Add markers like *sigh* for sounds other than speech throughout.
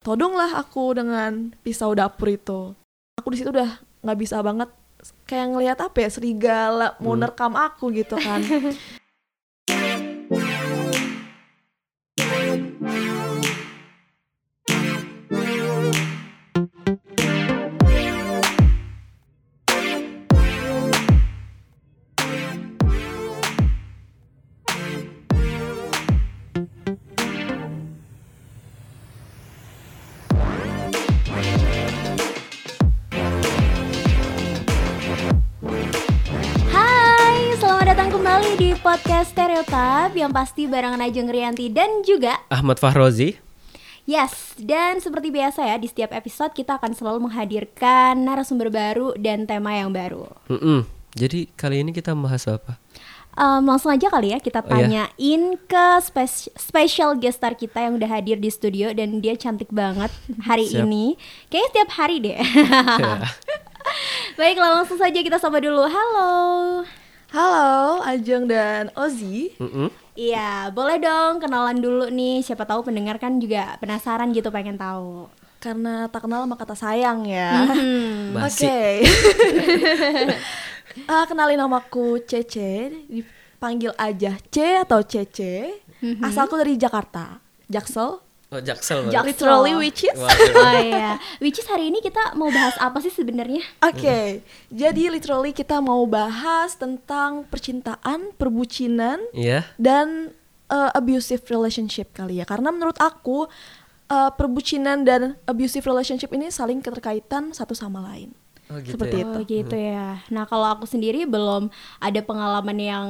todong lah aku dengan pisau dapur itu aku di situ udah nggak bisa banget kayak ngelihat apa ya serigala mau Hmm. nerkam aku gitu kan *laughs* podcast Stereotip yang pasti barengan Ajeng Rianti dan juga Ahmad Fahrozi. Yes, dan seperti biasa ya di setiap episode kita akan selalu menghadirkan narasumber baru dan tema yang baru. Mm-mm. Jadi kali ini kita bahas apa? Em, langsung aja kali ya kita Oh, iya. tanyain ke spes- special guest star kita yang udah hadir di studio dan dia cantik banget hari Siap. ini. Kayaknya setiap hari deh. *laughs* *laughs* Baiklah langsung saja kita sapa dulu. Halo. Halo Ajeng dan Ozi Mm-mm. Iya, boleh dong kenalan dulu nih. Siapa tahu pendengar kan juga penasaran gitu pengen tahu. karena tak kenal maka tak sayang ya Hmm. Basi. Oke. *laughs* Ah, kenalin namaku Cece, dipanggil aja C atau Cece. Mhm. Asalku dari Jakarta, Jaksel. Oh, Jaksel. Jak- Bang. Literally which is. *laughs* Oh iya, which is hari ini kita mau bahas apa sih sebenarnya? Oke, jadi literally kita mau bahas tentang percintaan, perbucinan, Iya. dan uh, abusive relationship kali ya. Karena menurut aku uh, perbucinan dan abusive relationship ini saling keterkaitan satu sama lain. Oh, gitu Seperti ya. itu. Oh gitu ya. Nah kalau aku sendiri belum ada pengalaman yang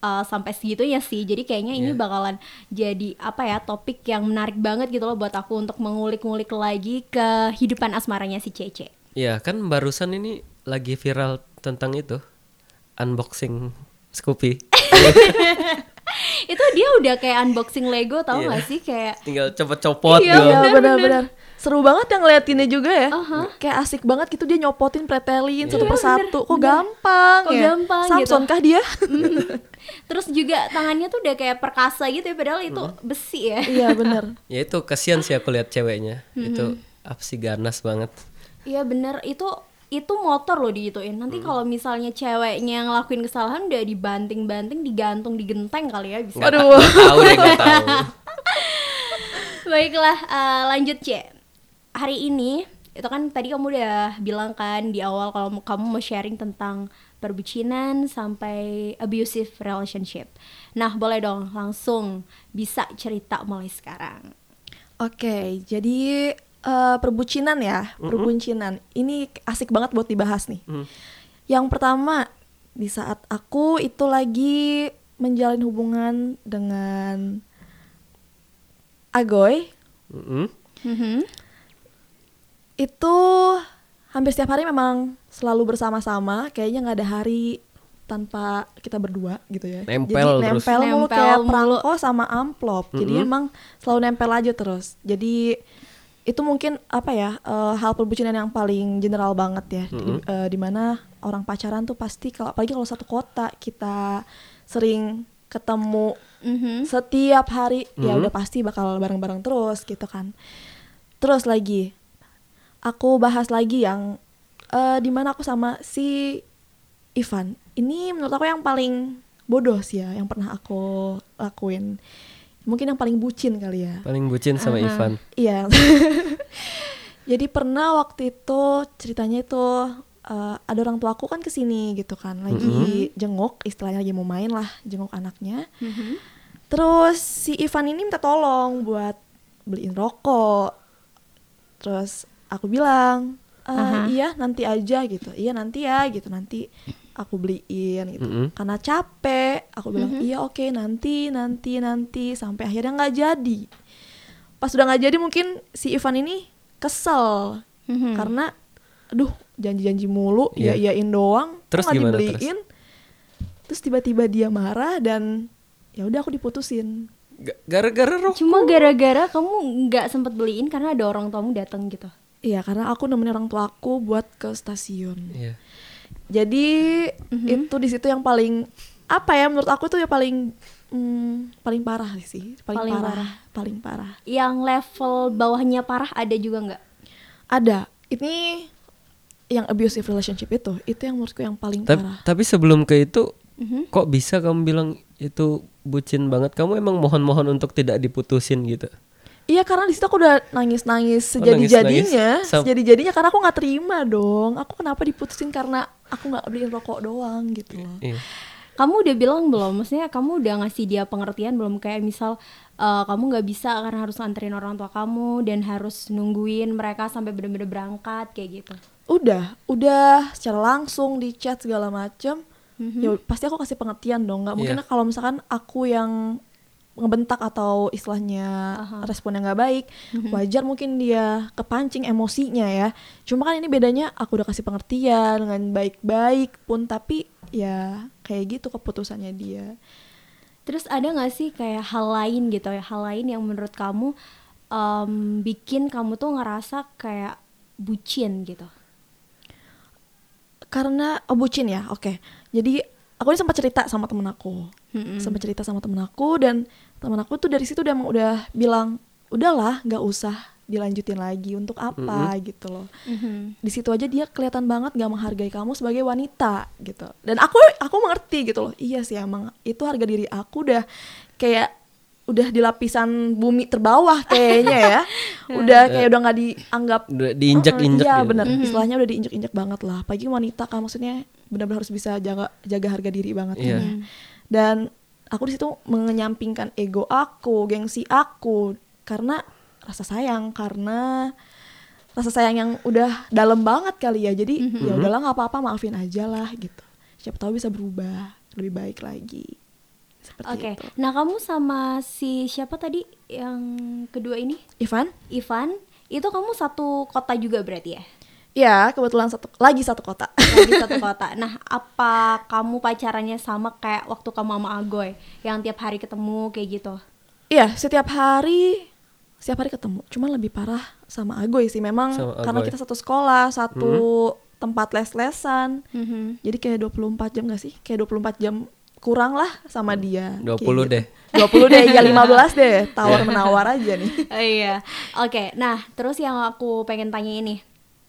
uh, sampai segitunya sih. Jadi kayaknya ini Iya. bakalan jadi apa ya topik yang menarik banget gitu loh buat aku untuk mengulik-ngulik lagi kehidupan asmaranya si Cece. Iya, kan barusan ini lagi viral tentang itu. Unboxing Scoopy. *laughs* Itu dia udah kayak unboxing Lego tau Iya. gak sih kayak Tinggal copot-copot Iya, gitu. Seru banget yang ngeliatinnya juga ya. Aha. Kayak asik banget gitu dia nyopotin, pretelin satu Iya, persatu. Kok bener. gampang Kok ya? gampang Samson gitu. kah dia? terus juga tangannya tuh udah kayak perkasa gitu ya padahal itu besi ya. iya bener. *laughs* Ya itu kasihan sih aku lihat ceweknya. Itu apa sih ganas banget. Iya bener itu itu motor loh digituin. Nanti kalau misalnya ceweknya yang ngelakuin kesalahan udah dibanting-banting, digantung, digenteng kali ya bisa. Nggak Aduh. nggak tahu deh, nggak tahu. *laughs* Baiklah, eh, lanjut C. Hari ini itu kan tadi kamu udah bilang kan di awal kalau kamu mau sharing tentang perbucinan sampai abusive relationship. Nah, boleh dong langsung bisa cerita mulai sekarang. Oke, jadi eh, perbucinan ya, perbucinan. Ini asik banget buat dibahas nih. Hmm. Yang pertama, di saat aku itu lagi menjalin hubungan dengan Agoy, Mm-mm. Mhm. Itu hampir setiap hari memang selalu bersama-sama kayaknya nggak ada hari tanpa kita berdua gitu ya Nempel jadi terus. nempel mulu Nempel kayak mulu. perangko sama amplop jadi Mm-mm. emang selalu nempel aja terus jadi itu mungkin apa ya eh, hal perbucinan yang paling general banget ya di, Mm-mm. eh, di mana orang pacaran tuh pasti kalau apalagi kalau satu kota kita sering ketemu Mhm. setiap hari ya Mhm. udah pasti bakal bareng-bareng terus gitu kan terus lagi aku bahas lagi yang eh di mana aku sama si Ivan ini menurut aku yang paling bodoh sih ya yang pernah aku lakuin mungkin yang paling bucin kali ya Paling bucin sama Aha. Ivan. Iya. *laughs* Jadi pernah waktu itu ceritanya itu eh, ada orang tua aku kan ke sini gitu kan, lagi jenguk, istilahnya lagi mau main lah, jenguk anaknya. Mhm. Terus si Ivan ini minta tolong buat beliin rokok. Terus aku bilang, "Eh, Aha. iya nanti aja gitu, iya nanti ya gitu, nanti aku beliin gitu. Mm-mm. Karena capek, aku bilang Mhm. iya oke nanti nanti nanti sampai akhirnya nggak jadi. Pas udah nggak jadi mungkin si Ivan ini kesel Mhm. karena, aduh janji-janji mulu, Iya. iya iyain doang, Terus nggak gimana terus? dibeliin. Terus tiba-tiba dia marah dan ya udah aku diputusin. Ga- Gara-gara rokok. Cuma gara-gara kamu nggak sempet beliin karena ada orang tuamu datang gitu. Iya karena aku nemenin orang tua aku buat ke stasiun. Iya. Jadi Mhm. itu di situ yang paling apa ya menurut aku tuh ya paling Hmm, paling parah sih, paling, Paling parah, parah. paling parah. Yang level bawahnya parah ada juga nggak? Ada. Ini yang abusive relationship itu, itu yang menurutku yang paling Tap- parah. tapi sebelum ke itu Mhm. kok bisa kamu bilang itu bucin banget kamu emang mohon-mohon untuk tidak diputusin gitu Iya karena di situ aku udah nangis-nangis Oh, sejadi-jadinya, nangis-nangis. Sam- sejadi-jadinya karena aku nggak terima dong. Aku kenapa diputusin karena aku nggak beliin rokok doang gitu loh. iya. Kamu udah bilang belum? Maksudnya kamu udah ngasih dia pengertian belum? Kayak misal eh, kamu nggak bisa karena harus nganterin orang tua kamu dan harus nungguin mereka sampai bener-bener berangkat kayak gitu. Udah, udah secara langsung di chat segala macem. Mhm. Ya pasti aku kasih pengertian dong. Nggak mungkin Iya. kalau misalkan aku yang ngebentak atau istilahnya Aha. respon yang nggak baik, wajar mungkin dia kepancing emosinya ya. Cuma kan ini bedanya aku udah kasih pengertian dengan baik-baik pun tapi ya kayak gitu keputusannya dia. Terus ada nggak sih kayak hal lain gitu ya, hal lain yang menurut kamu em, bikin kamu tuh ngerasa kayak bucin gitu? Karena oh, bucin ya, oke. Jadi aku ini sempat cerita sama temen aku, Mm-mm. sempat cerita sama temen aku dan temen aku tuh dari situ udah udah bilang udahlah nggak usah dilanjutin lagi untuk apa gitu loh. Mhm. Di situ aja dia kelihatan banget gak menghargai kamu sebagai wanita gitu. Dan aku aku mengerti gitu loh. Iya sih emang itu harga diri aku udah kayak udah di lapisan bumi terbawah kayaknya ya. *laughs* *laughs* udah kayak udah nggak dianggap Udah diinjak-injak Iya gitu. bener, istilahnya udah diinjek-injek banget lah. Pagi wanita kan maksudnya benar-benar harus bisa jaga jaga harga diri banget Iya. kan ya. Dan aku di situ menyampingkan ego aku, gengsi aku karena rasa sayang karena rasa sayang yang udah dalam banget kali ya. Jadi ya udahlah nggak apa-apa maafin aja lah gitu. Siapa tahu bisa berubah lebih baik lagi. Seperti Oke, itu. nah kamu sama si siapa tadi yang kedua ini, Ivan? Ivan, itu kamu satu kota juga berarti ya? Ya, kebetulan satu lagi satu kota. Lagi satu *laughs* kota. Nah, apa kamu pacarannya sama kayak waktu kamu sama Agoy yang tiap hari ketemu kayak gitu? Iya, setiap hari setiap hari ketemu. Cuman lebih parah sama Agoy sih. Memang Sama karena Agoy. kita satu sekolah, satu tempat les-lesan. Mhm. Jadi kayak 24 jam gak sih? Kayak 24 jam kurang lah sama dia. 20 Kayak deh. gitu. 20 deh, ya *laughs* 15 deh. Tawar menawar aja nih. Oh, *laughs* iya. Oke, nah terus yang aku pengen tanya ini,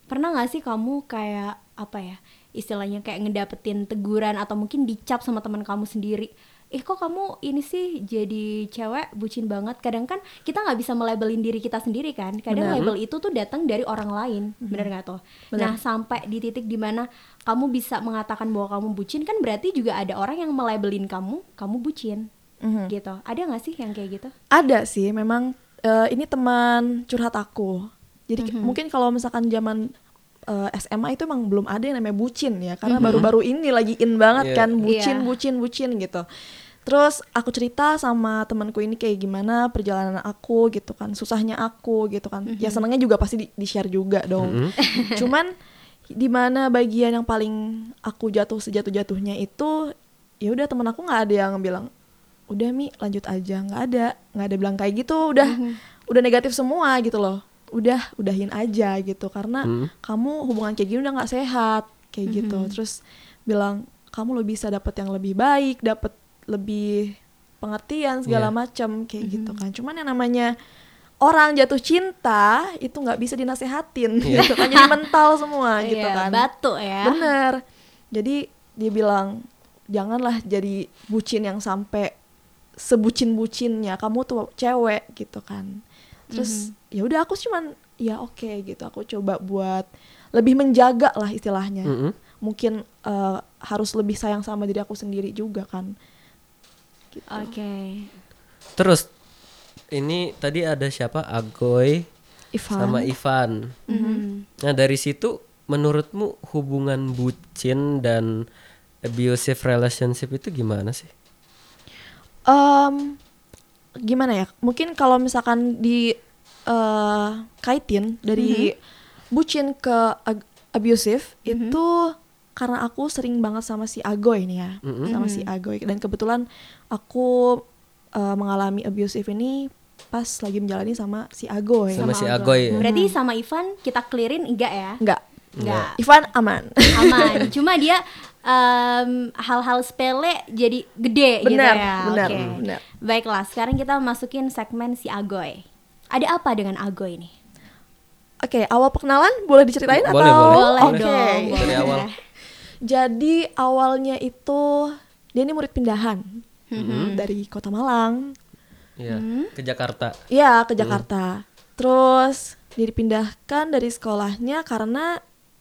pernah nggak sih kamu kayak apa ya istilahnya kayak ngedapetin teguran atau mungkin dicap sama teman kamu sendiri? Eh kok kamu ini sih jadi cewek bucin banget? Kadang kan kita nggak bisa melabelin diri kita sendiri kan. Kadang Benar. label itu tuh datang dari orang lain, bener nggak tuh? Benar. Nah sampai di titik di mana kamu bisa mengatakan bahwa kamu bucin kan berarti juga ada orang yang melabelin kamu, kamu bucin, Mhm. gitu. Ada nggak sih yang kayak gitu? Ada sih, memang eh, ini teman curhat aku. Jadi Mhm. mungkin kalau misalkan zaman eh, SMA itu emang belum ada yang namanya bucin ya, karena baru-baru ini lagi in banget Iya. kan bucin, Iya. bucin, bucin gitu. Terus aku cerita sama temanku ini kayak gimana perjalanan aku gitu kan, susahnya aku gitu kan. Ya senangnya juga pasti di, share juga dong. *laughs* Cuman di mana bagian yang paling aku jatuh sejatuh-jatuhnya itu ya udah temen aku nggak ada yang bilang udah mi lanjut aja nggak ada nggak ada bilang kayak gitu udah udah negatif semua gitu loh udah udahin aja gitu. Karena Hmm. kamu hubungan kayak gini udah nggak sehat kayak gitu. Terus bilang kamu lo bisa dapet yang lebih baik dapet lebih pengertian segala Iya. macam kayak gitu kan. Cuman yang namanya orang jatuh cinta itu nggak bisa dinasehatin. Iya. *laughs* gitu kan jadi mental semua *laughs* gitu Iya, kan. batu ya. bener. Jadi dia bilang janganlah jadi bucin yang sampai sebucin-bucinnya. Kamu tuh cewek gitu kan terus ya udah aku cuman ya oke gitu aku coba buat lebih menjaga lah istilahnya Mm-mm. mungkin eh, harus lebih sayang sama diri aku sendiri juga kan gitu. Oke. Terus ini tadi ada siapa? Agoy Ivan sama Ivan. Mhm. Nah, dari situ menurutmu hubungan bucin dan abusive relationship itu gimana sih? Em, gimana ya? Mungkin kalau misalkan di eh, kaitin dari bucin ke ag- abusive itu karena aku sering banget sama si Agoy nih ya, Mhm. sama si Agoy dan kebetulan aku eh, mengalami abusive ini pas lagi menjalani sama si Agoy. Sama si Agoy ya? Berarti sama Ivan kita clearin enggak ya? Enggak. Enggak. Ivan aman. Aman. *laughs* Cuma dia em, hal-hal sepele jadi gede gitu Benar, ya. benar, Oke. benar. Baiklah, sekarang kita masukin segmen si Agoy. Ada apa dengan Agoy ini? Oke, awal perkenalan boleh diceritain Boleh, atau? boleh. Boleh Oke. dong. Dari awal. Jadi awalnya itu dia ini murid pindahan Mm-hmm. dari Kota Malang, Iya, Hmm. ke Jakarta. ya ke Jakarta. Terus dia dipindahkan dari sekolahnya karena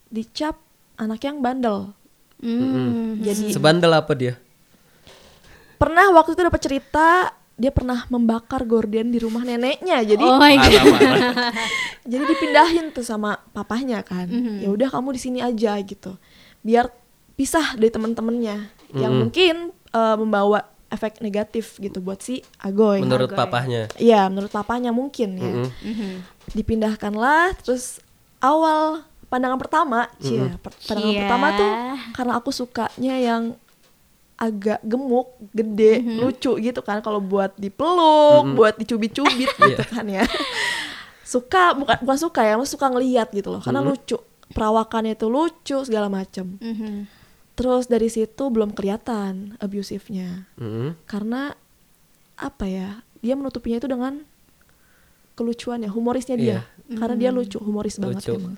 dicap anak yang bandel. Hmm. Jadi Sebandel apa dia? pernah waktu itu dapat cerita dia pernah membakar gorden di rumah neneknya. Jadi Oh my *laughs* god. jadi dipindahin tuh sama papahnya kan. Mhm. Ya udah kamu di sini aja gitu. Biar pisah dari teman-temannya yang Mhm. mungkin eh, membawa efek negatif gitu buat si Agoy. Menurut Agoy. papahnya. Iya, menurut papanya mungkin ya. Mm-mm. Mhm. Dipindahkanlah terus awal pandangan pertama, cie, per- pandangan Cie. pertama tuh karena aku sukanya yang agak gemuk, gede, lucu gitu kan kalau buat dipeluk, buat dicubit-cubit *laughs* gitu kan ya. suka bukan bukan suka ya, suka ngelihat gitu loh karena lucu. Perawakannya itu lucu segala macem Mhm. Terus dari situ belum kelihatan abusive-nya Mm-mm. karena apa ya dia menutupinya itu dengan kelucuannya humorisnya dia karena dia lucu humoris banget Lucu. emang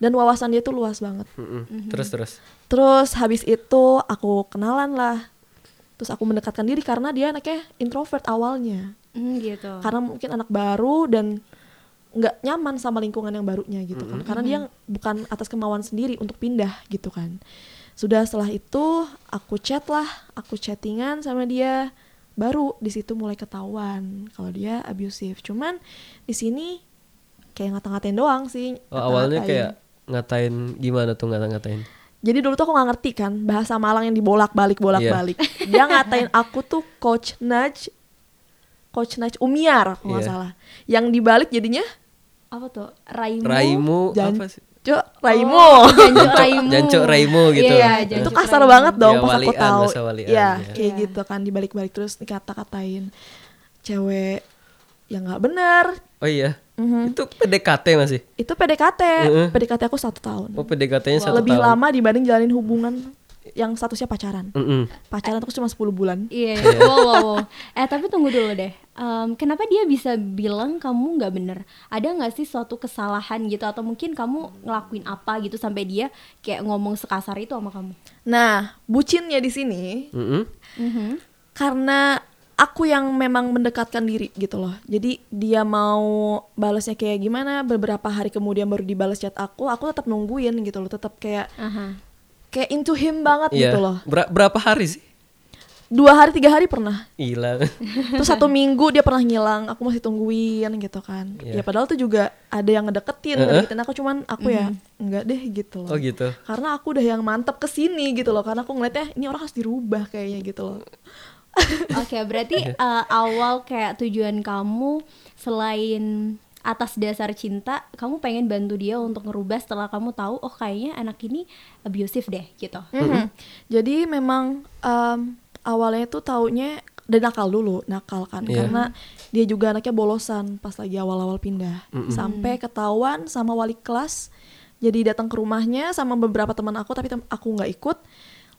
dan wawasan dia tuh luas banget. Mm-mm. Terus terus. terus habis itu aku kenalan lah. Terus aku mendekatkan diri karena dia anaknya introvert awalnya. Hmm, gitu. karena mungkin anak baru dan nggak nyaman sama lingkungan yang barunya gitu kan. Karena dia bukan atas kemauan sendiri untuk pindah gitu kan. Sudah setelah itu aku chat lah aku chattingan sama dia. Baru di situ mulai ketahuan kalau dia abusive. Cuman di sini kayak ngata-ngatain doang sih. Oh, awalnya kayak ngatain gimana tuh ngata-ngatain? jadi dulu tuh aku nggak ngerti kan bahasa Malang yang dibolak-balik bolak-balik *laughs* dia ngatain aku tuh coach Naj coach Naj Umiar kalau nggak Iya. salah yang dibalik jadinya Apa tuh? Raimu. Raimu apa sih? Janco Raimu. Oh, Janco Raimu gitu. Iya, Itu Janco itu kasar Raimu. banget dong Ya, pas aku tahu. walian, Iya, ya. kayak Iya. gitu kan dibalik-balik terus dikata-katain cewek yang nggak benar. Oh iya. Mhm. Itu PDKT masih. Itu PDKT. Heeh. PDKT aku satu tahun. Oh PDKT-nya satu Lebih tahun. lama dibanding jalanin hubungan yang statusnya pacaran. Mm-mm. Pacaran tuh cuma 10 bulan. Iya, *laughs* wow, wow, wow. Eh tapi tunggu dulu deh. Em, kenapa dia bisa bilang kamu nggak bener? Ada nggak sih suatu kesalahan gitu atau mungkin kamu ngelakuin apa gitu sampai dia kayak ngomong sekasar itu sama kamu? Nah, bucinnya di sini Mm-mm. Mhm. karena aku yang memang mendekatkan diri gitu loh. Jadi dia mau balasnya kayak gimana, beberapa hari kemudian baru dibalas chat aku, aku tetap nungguin gitu loh, tetap kayak Aha. kayak into him banget Iya. gitu loh. Ber- berapa hari sih? Dua hari tiga hari pernah. Hilang. *laughs* Terus satu minggu dia pernah ngilang, aku masih tungguin gitu kan. Iya. Ya padahal tuh juga ada yang ngedeketin, Heeh. ngedeketin aku cuman aku ya enggak deh gitu loh. oh gitu. Karena aku udah yang mantep ke sini gitu loh, karena aku ngeliatnya ini orang harus dirubah kayaknya gitu loh. Oke, berarti eh, awal kayak tujuan kamu selain atas dasar cinta, kamu pengen bantu dia untuk ngerubah setelah kamu tahu oh kayaknya anak ini abusive deh gitu. Mhm. Jadi memang em, awalnya tuh taunya dan nakal dulu, nakal kan Iya. karena dia juga anaknya bolosan pas lagi awal-awal pindah. Sampai ketahuan sama wali kelas. Jadi datang ke rumahnya sama beberapa teman aku tapi tem- aku nggak ikut.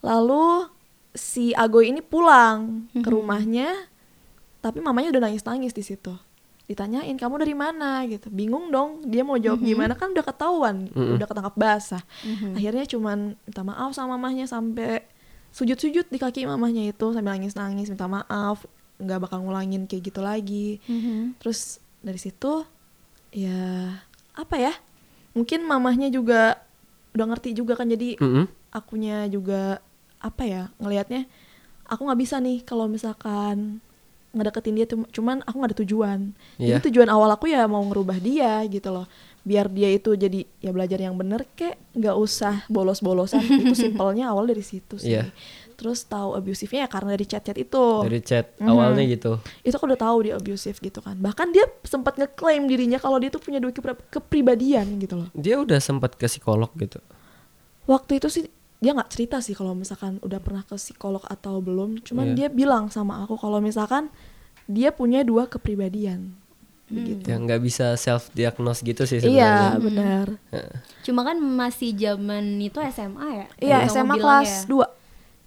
Lalu si Agoy ini pulang ke rumahnya tapi mamanya udah nangis-nangis di situ. Ditanyain kamu dari mana gitu. Bingung dong, dia mau jawab gimana kan udah ketahuan, udah ketangkap basah. Akhirnya cuman minta maaf sama mamahnya sampai sujud-sujud di kaki mamahnya itu sambil nangis-nangis minta maaf, nggak bakal ngulangin kayak gitu lagi. Mhm. Terus dari situ ya apa ya? Mungkin mamahnya juga udah ngerti juga kan jadi akunya juga apa ya ngelihatnya aku nggak bisa nih kalau misalkan ngedeketin dia cuman aku nggak ada tujuan Iya. jadi tujuan awal aku ya mau ngerubah dia gitu loh biar dia itu jadi ya belajar yang bener kek nggak usah bolos-bolosan *laughs* itu simpelnya awal dari situ sih Iya. terus tahu abusifnya ya karena dari chat-chat itu Dari chat Mhm. awalnya gitu. itu aku udah tahu dia abusive gitu kan bahkan dia sempat ngeklaim dirinya kalau dia tuh punya dua kepri- kepribadian gitu loh Dia udah sempat ke psikolog gitu. waktu itu sih dia nggak cerita sih kalau misalkan udah pernah ke psikolog atau belum cuman Iya. dia bilang sama aku kalau misalkan dia punya dua kepribadian begitu Ya nggak bisa self diagnose gitu sih iya sebenarnya. benar Heeh. Cuma kan masih zaman itu SMA ya? iya Yang SMA kelas ya.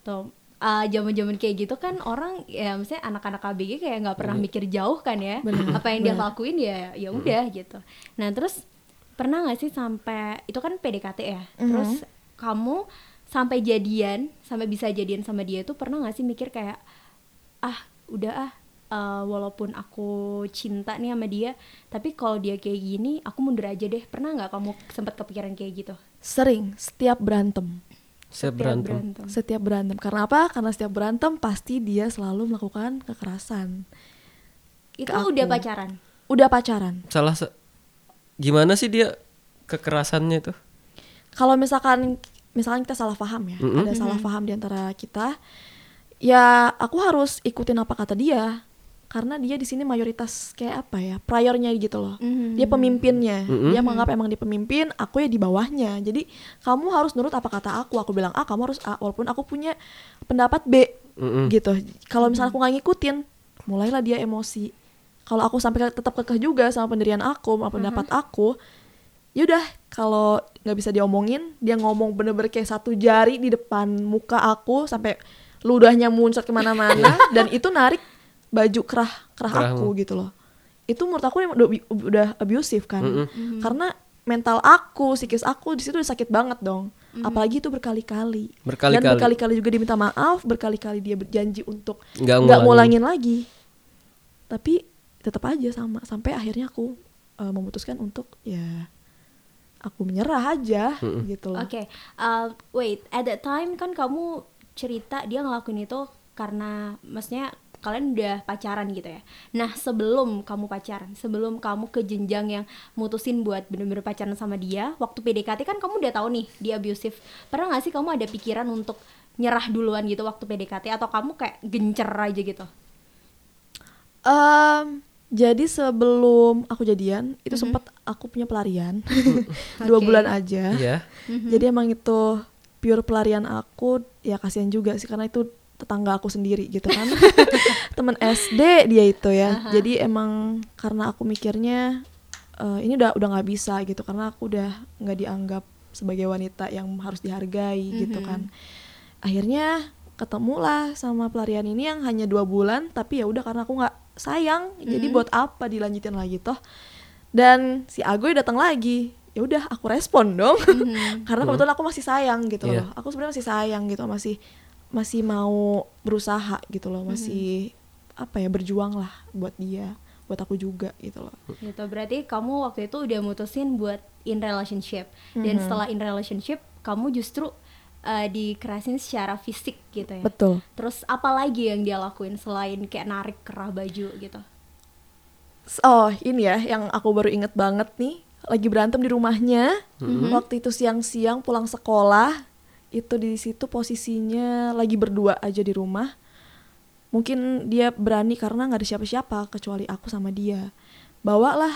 2 tuh uh, zaman-zaman kayak gitu kan orang ya misalnya anak-anak ABG kayak nggak pernah mikir jauh kan ya Bener, apa yang dia bener. lakuin ya ya udah gitu nah terus pernah nggak sih sampai itu kan PDKT ya Mhm. terus kamu sampai jadian sampai bisa jadian sama dia itu pernah nggak sih mikir kayak ah udah ah uh, walaupun aku cinta nih sama dia tapi kalau dia kayak gini aku mundur aja deh pernah nggak kamu sempat kepikiran kayak gitu Sering setiap berantem. Setiap berantem. Setiap berantem. Karena apa? Karena setiap berantem pasti dia selalu melakukan kekerasan. itu Ke udah aku. pacaran Udah pacaran. Salah se- gimana sih dia kekerasannya tuh? Kalau misalkan misalkan kita salah paham ya, Mm-mm. ada salah paham di antara kita, ya aku harus ikutin apa kata dia. Karena dia di sini mayoritas kayak apa ya, priornya gitu loh. Mhm. Dia pemimpinnya. Mm-mm. Dia menganggap emang dia pemimpin, aku ya di bawahnya. Jadi kamu harus nurut apa kata aku. Aku bilang A, kamu harus A. Walaupun aku punya pendapat B Mm-mm. gitu. Kalau misalnya aku nggak ngikutin, mulailah dia emosi. Kalau aku sampai tetap kekeh juga sama pendirian aku, sama pendapat aku, yaudah kalau nggak bisa diomongin, dia ngomong bener-bener kayak satu jari di depan muka aku sampai ludahnya muncrat ke mana-mana *laughs* dan itu narik baju kerah kerah Kerahmu. aku gitu loh. Itu menurut aku udah, udah abusive kan, Mm-mm. karena mental aku, psikis aku di situ udah sakit banget dong. Apalagi itu berkali-kali. Dan Berkali-kali. juga diminta maaf, berkali-kali dia berjanji untuk Nggak ngulangin lagi. Tapi tetap aja sama sampai akhirnya aku uh, memutuskan untuk ya aku menyerah aja Mm-mm. gitu loh. Oke, uh, wait. At that time kan kamu cerita dia ngelakuin itu karena, maksudnya kalian udah pacaran gitu ya. Nah sebelum kamu pacaran, sebelum kamu ke jenjang yang mutusin buat bener-bener pacaran sama dia, waktu PDKT kan kamu udah tahu nih dia abusive. Pernah nggak sih kamu ada pikiran untuk nyerah duluan gitu waktu PDKT atau kamu kayak gencer aja gitu? Em, jadi sebelum aku jadian itu Mhm. sempat aku punya pelarian *laughs* dua Oke. bulan aja. Iya. Mhm. Jadi emang itu pure pelarian aku ya kasihan juga sih karena itu tetangga aku sendiri gitu kan. *laughs* Temen SD dia itu ya. Aha. Jadi emang karena aku mikirnya eh, ini udah udah nggak bisa gitu karena aku udah nggak dianggap sebagai wanita yang harus dihargai gitu Mhm. kan. Akhirnya ketemulah sama pelarian ini yang hanya dua bulan tapi ya udah karena aku nggak sayang jadi Mhm. buat apa dilanjutin lagi toh dan si Agoy datang lagi ya udah aku respon dong Mhm. *laughs* karena kebetulan aku masih sayang gitu Iya. loh aku sebenarnya masih sayang gitu masih masih mau berusaha gitu loh masih apa ya berjuang lah buat dia buat aku juga gitu loh gitu berarti kamu waktu itu udah mutusin buat in relationship dan Mhm. setelah in relationship kamu justru uh, dikerasin secara fisik gitu ya. Betul. Terus apa lagi yang dia lakuin selain kayak narik kerah baju gitu? Oh ini ya yang aku baru inget banget nih. Lagi berantem di rumahnya. Waktu itu siang-siang pulang sekolah itu di situ posisinya lagi berdua aja di rumah. Mungkin dia berani karena nggak ada siapa-siapa kecuali aku sama dia. Bawalah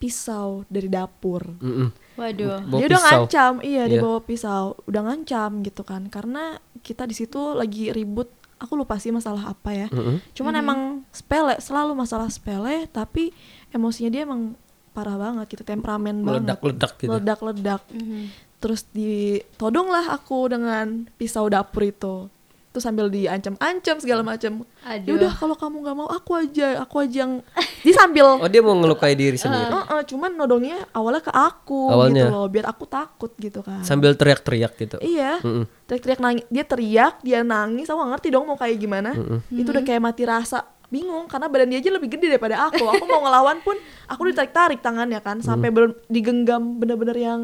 pisau dari dapur Mm-mm. waduh Bawa dia udah pisau. ngancam iya dia Iya. bawa pisau udah ngancam gitu kan karena kita di situ lagi ribut aku lupa sih masalah apa ya Mm-mm. cuman emang sepele selalu masalah sepele tapi emosinya dia emang parah banget gitu temperamen banget Meledak-ledak gitu. ledak-ledak Mhm. terus ditodong lah aku dengan pisau dapur itu terus sambil diancam-ancam segala macam ya udah kalau kamu nggak mau aku aja aku aja yang *laughs* dia sambil Oh dia mau ngelukai diri sendiri. Heeh, cuman nodongnya awalnya ke aku Awalnya. gitu loh biar aku takut gitu kan Sambil teriak-teriak gitu. iya teriak-teriak nangis dia teriak dia nangis aku gak ngerti dong mau kayak gimana Mm-mm. itu udah kayak mati rasa bingung karena badan dia aja lebih gede daripada aku aku mau ngelawan pun aku ditarik-tarik tangannya kan sampai bener- digenggam bener-bener yang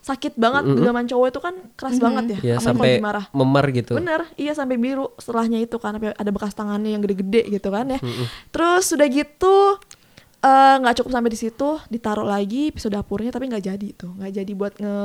sakit banget Mm-mm. genggaman cowok itu kan keras banget ya Ya sampai marah memar gitu. Bener, iya sampai biru setelahnya itu kan ada bekas tangannya yang gede-gede gitu kan ya. Terus sudah gitu eh, nggak cukup sampai di situ, ditaruh lagi pisau dapurnya tapi nggak jadi tuh, nggak jadi buat nge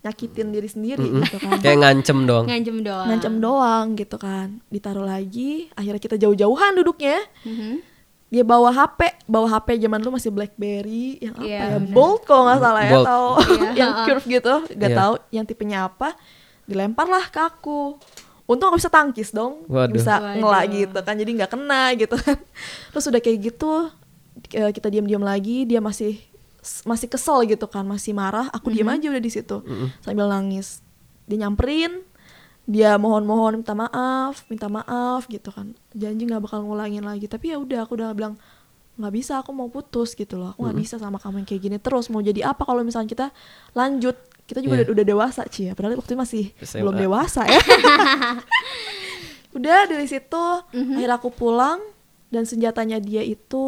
nyakitin diri sendiri Mm-mm. gitu kan. Kayak ngancem dong. ngancem doang Ngancam doang gitu kan. Ditaruh lagi, akhirnya kita jauh-jauhan duduknya. Mhm. Dia bawa HP, bawa HP zaman dulu masih BlackBerry yang apa Iya, ya, bener. Bolt kalau nggak salah ya, atau Iya, *laughs* yang curve gitu, nggak Iya. tahu yang tipenya apa. Dilempar lah ke aku. Untung aku bisa tangkis dong, Waduh. bisa Waduh. ngelak gitu kan, jadi nggak kena gitu kan. *laughs* Terus udah kayak gitu, eh, kita diam-diam lagi, dia masih masih kesel gitu kan, masih marah. Aku diam aja udah di situ sambil nangis. Dia nyamperin, dia mohon-mohon minta maaf minta maaf gitu kan. Janji nggak bakal ngulangin lagi. Tapi ya udah aku udah bilang nggak bisa aku mau putus gitu loh. Aku nggak bisa sama kamu yang kayak gini terus. Mau jadi apa kalau misalnya kita lanjut? Kita juga Iya. udah, udah dewasa Ci ya. Padahal waktu itu masih SMA. belum dewasa ya. *laughs* Udah dari situ akhirnya aku pulang dan senjatanya dia itu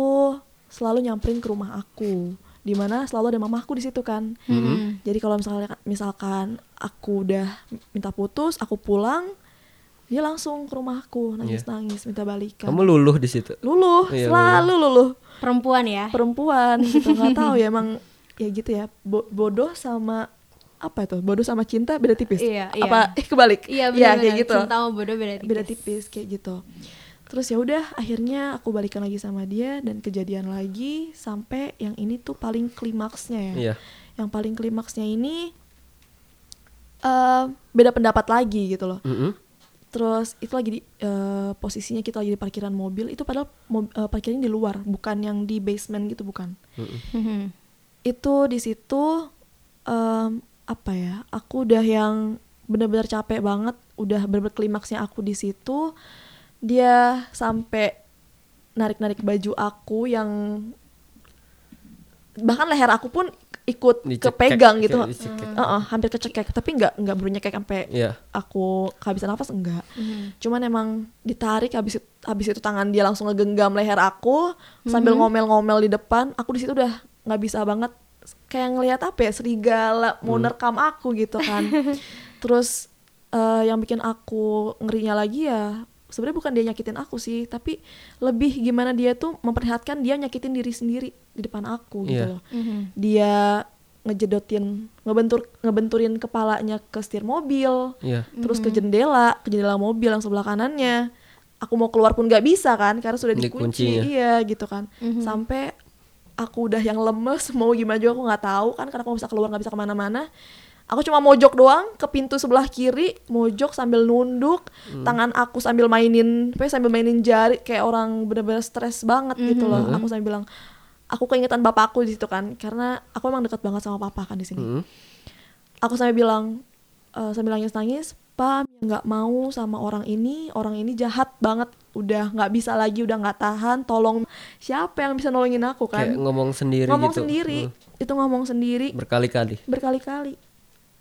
selalu nyamperin ke rumah aku di mana selalu ada mamahku di situ kan. Hmm. jadi kalau misalnya misalkan aku udah minta putus aku pulang dia langsung ke rumahku nangis nangis minta balikan. Kamu luluh di situ. luluh Iya, selalu luluh. Perempuan ya. perempuan gitu *laughs* nggak tahu ya emang ya gitu ya. Bo- bodoh sama apa itu? Bodoh sama cinta beda tipis? Iya, iya. apa eh kebalik? Iya Ya, kayak gitu. Cinta sama bodoh beda tipis. beda tipis kayak gitu terus ya udah akhirnya aku balikan lagi sama dia dan kejadian lagi sampai yang ini tuh paling klimaksnya ya Iya. yang paling klimaksnya ini eh beda pendapat lagi gitu loh Mm-mm. terus itu lagi di eh, posisinya kita lagi di parkiran mobil itu padahal mob, eh, parkirnya di luar bukan yang di basement gitu bukan Mm-mm. Mhm. *laughs* itu di situ em, apa ya aku udah yang benar-benar capek banget udah bener klimaksnya aku di situ dia sampai narik-narik baju aku yang bahkan leher aku pun ikut Dicekek, kepegang gitu. kayak dicekek. Heeh, hampir kecekek tapi nggak nggak bernyekek sampai Iya. aku kehabisan nafas enggak. Cuman emang ditarik habis habis itu tangan dia langsung ngegenggam leher aku sambil ngomel-ngomel di depan aku di situ udah nggak bisa banget kayak ngelihat apa ya serigala mau nerkam aku gitu kan. *laughs* Terus eh, yang bikin aku ngerinya lagi ya sebenarnya bukan dia nyakitin aku sih tapi lebih gimana dia tuh memperlihatkan dia nyakitin diri sendiri di depan aku gitu Iya. loh. Mhm. dia ngejedotin ngebentur ngebenturin kepalanya ke setir mobil Iya. terus ke jendela ke jendela mobil yang sebelah kanannya. Aku mau keluar pun nggak bisa kan karena sudah dikunci. iya gitu kan. Sampai aku udah yang lemes *laughs* mau gimana juga aku nggak tahu kan karena aku nggak bisa keluar nggak bisa ke mana-mana aku cuma mojok doang ke pintu sebelah kiri mojok sambil nunduk tangan aku sambil mainin pokoknya sambil mainin jari kayak orang bener-bener stres banget gitu loh. Aku sambil bilang aku keingetan bapakku di situ kan karena aku emang dekat banget sama papa kan di sini. Mm-mm. aku sampai bilang eh, sambil nangis nangis pak nggak mau sama orang ini orang ini jahat banget udah nggak bisa lagi udah nggak tahan tolong. Siapa yang bisa nolongin aku Kayak kan ngomong sendiri ngomong gitu. sendiri. Mm. itu ngomong sendiri. Berkali-kali. berkali-kali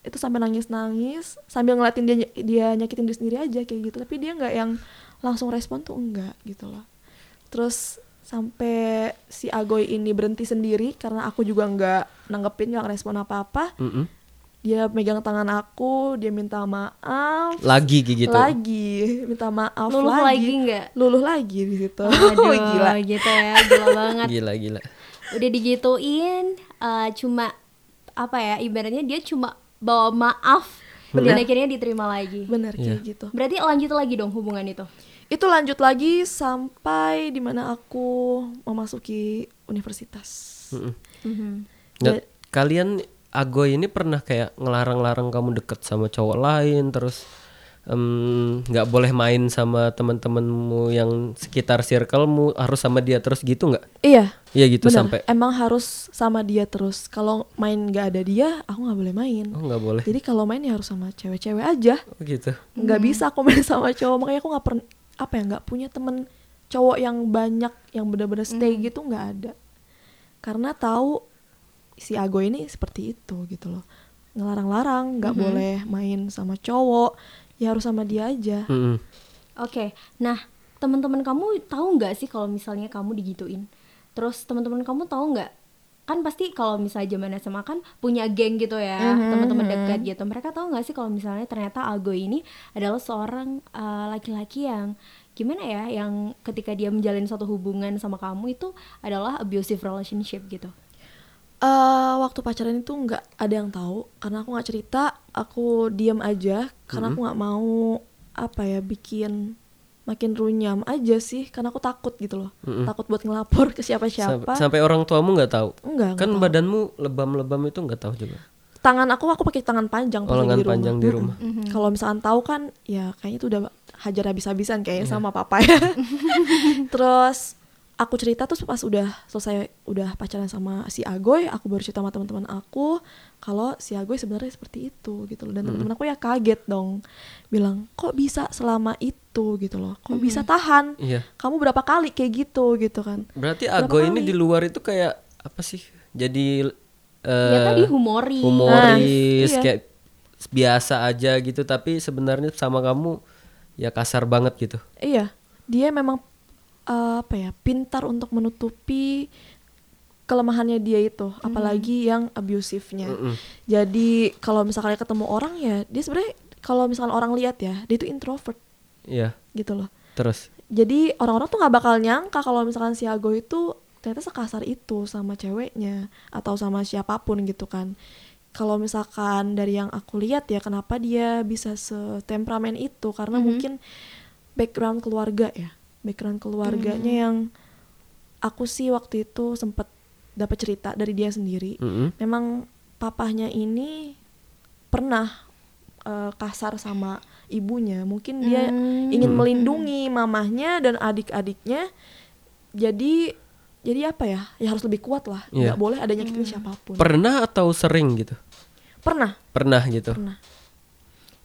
itu sampai nangis nangis sambil ngeliatin dia dia nyakitin diri sendiri aja kayak gitu tapi dia nggak yang langsung respon tuh enggak gitu loh terus sampai si Agoy ini berhenti sendiri karena aku juga nggak nanggepin nggak respon apa apa Mm-mm. dia megang tangan aku dia minta maaf Lagi gitu. lagi minta maaf Luluh lagi lagi nggak? luluh lagi di situ Aduh, *laughs* gila gitu ya, gila banget. Gila gila. Udah digituin, eh, cuma apa ya? Ibaratnya dia cuma bawa maaf dan Bener. akhirnya diterima lagi. bener kayak Iya. gitu Berarti lanjut lagi dong hubungan itu. itu lanjut lagi sampai di mana aku memasuki universitas Mm-mm. Mhm. Nggak, Ya- kalian Agoy ini pernah kayak ngelarang-larang kamu deket sama cowok lain terus nggak boleh main sama teman-temanmu yang sekitar circlemu harus sama dia terus gitu nggak? iya. Iya gitu bener sampai. Emang harus sama dia terus. Kalau main nggak ada dia aku nggak boleh main. Oh nggak boleh. Jadi kalau main ya harus sama cewek-cewek aja. Oh, gitu. nggak bisa aku *laughs* main sama cowok. Makanya aku nggak pernah apa ya nggak punya temen cowok yang banyak yang benar-benar stay gitu nggak ada. Karena tahu si Ago ini seperti itu gitu loh. Ngelarang-larang nggak boleh main sama cowok ya harus sama dia aja Mm-mm. Oke, nah teman-teman kamu tahu nggak sih kalau misalnya kamu digituin? Terus teman-teman kamu tahu nggak? Kan pasti kalau misalnya zaman SMA kan punya geng gitu ya, teman-teman dekat gitu. Mereka tahu nggak sih kalau misalnya ternyata Ago ini adalah seorang uh, laki-laki yang gimana ya, yang ketika dia menjalin suatu hubungan sama kamu itu adalah abusive relationship gitu. Eh, waktu pacaran itu nggak ada yang tahu karena aku nggak cerita aku diam aja karena aku nggak mau apa ya bikin makin runyam aja sih karena aku takut gitu loh takut buat ngelapor ke siapa-siapa sampai orang tuamu nggak tahu. enggak kan tahu. badanmu lebam-lebam itu nggak tahu juga. tangan aku aku pakai tangan panjang pas Oh, lagi lengan di rumah. panjang di rumah. Mm-mm. kalau misalkan tahu kan ya kayaknya itu udah hajar habis-habisan kayaknya sama papa ya *laughs* terus aku cerita tuh pas udah selesai udah pacaran sama si Agoy aku baru cerita sama teman-teman aku kalau si Agoy sebenarnya seperti itu gitu loh. Dan teman-teman aku ya kaget dong. Bilang kok bisa selama itu? gitu loh. Kok bisa tahan? Iya. kamu berapa kali kayak gitu? gitu kan. Berarti Berapa Ago ini di luar itu kayak apa sih? Jadi Ya eh, tadi humoris. humoris Nah, iya. kayak biasa aja gitu. Tapi sebenarnya sama kamu ya kasar banget gitu. Iya, dia memang eh, apa ya pintar untuk menutupi kelemahannya dia itu, apalagi yang abusifnya. Mm-mm. Jadi kalau misalnya ketemu orang ya dia sebenarnya kalau misalnya orang lihat ya dia itu introvert Iya. gitu loh. Terus Jadi orang-orang tuh nggak bakal nyangka kalau misalkan si Ago itu ternyata sekasar itu sama ceweknya atau sama siapa pun gitu kan. Kalau misalkan dari yang aku lihat ya kenapa dia bisa setemperamen itu karena mungkin background keluarga ya. Background keluarganya yang aku sih waktu itu sempet dapat cerita dari dia sendiri. Mm-mm. Memang papahnya ini pernah eh, kasar sama ibunya. Mungkin dia Hmm. ingin melindungi mamahnya dan adik-adiknya. Jadi jadi apa ya? Ya harus lebih kuat lah. Nggak boleh ada nyakitin siapa pun. pernah atau sering gitu? pernah, Pernah gitu. pernah.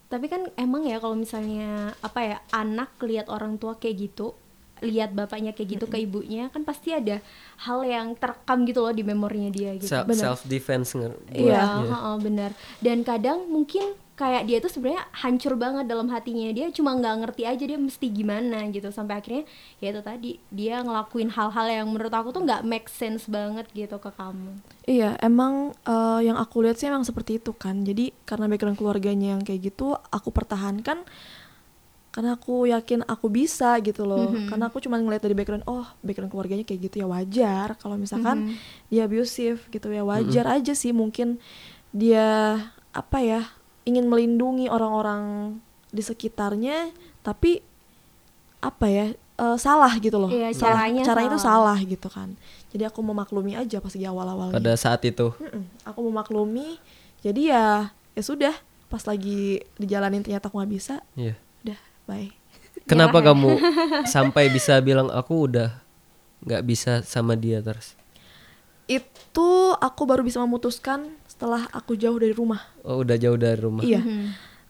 Tapi kan emang ya kalau misalnya apa ya anak lihat orang tua kayak gitu, lihat bapaknya kayak gitu ke ibunya kan pasti ada hal yang terekam gitu loh di memorinya dia gitu. Self, Benar. self defense nger- buat- Iya. Heeh, benar. Dan kadang mungkin kayak dia tuh sebenarnya hancur banget dalam hatinya dia cuma nggak ngerti aja dia mesti gimana gitu sampai akhirnya ya itu tadi dia ngelakuin hal-hal yang menurut aku tuh nggak make sense banget gitu ke kamu. Iya, emang eh, yang aku lihat sih emang seperti itu kan. Jadi karena background keluarganya yang kayak gitu, aku pertahankan karena aku yakin aku bisa gitu loh. Karena aku cuma ngeliat dari background, oh background keluarganya kayak gitu ya wajar. Kalau misalkan dia abusive gitu ya wajar aja sih mungkin dia apa ya ingin melindungi orang-orang di sekitarnya, tapi apa ya eh, salah gitu loh. Iya, Salah- caranya caranya itu salah. salah gitu kan. Jadi aku memaklumi aja pas di awal-awalnya. pada saat itu. Mm-mm, aku memaklumi jadi ya ya sudah pas lagi dijalanin ternyata aku nggak bisa Iya. udah bye. Kenapa Nyerah ya? kamu *laughs* sampai bisa bilang aku udah nggak bisa sama dia terus? itu aku baru bisa memutuskan setelah aku jauh dari rumah. Oh, udah jauh dari rumah. iya.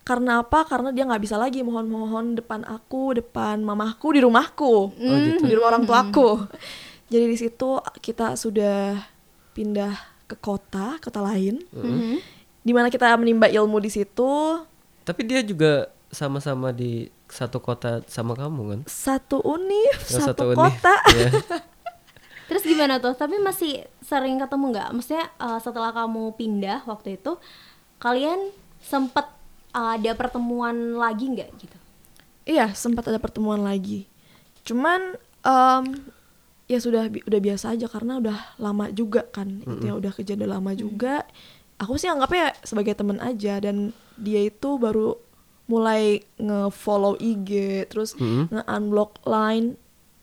Karena apa? Karena dia nggak bisa lagi mohon-mohon depan aku depan mamahku di rumahku. Oh, gitu. di rumah orang tuaku. *laughs* Jadi di situ kita sudah pindah ke kota kota lain. Mhm. di mana kita menimba ilmu di situ. Tapi dia juga sama-sama di satu kota sama kamu kan? satu univ Oh, satu, univ. kota Iya. *laughs* Terus gimana tuh? Tapi masih sering ketemu nggak? Maksudnya eh, setelah kamu pindah waktu itu, kalian sempet ada pertemuan lagi nggak gitu? Iya, sempat ada pertemuan lagi. Cuman em, ya sudah bi- udah biasa aja karena udah lama juga kan. Itu ya udah kejadian lama juga. Aku sih anggapnya sebagai temen aja dan dia itu baru mulai nge-follow IG, terus Mm-mm. nge-unblock line.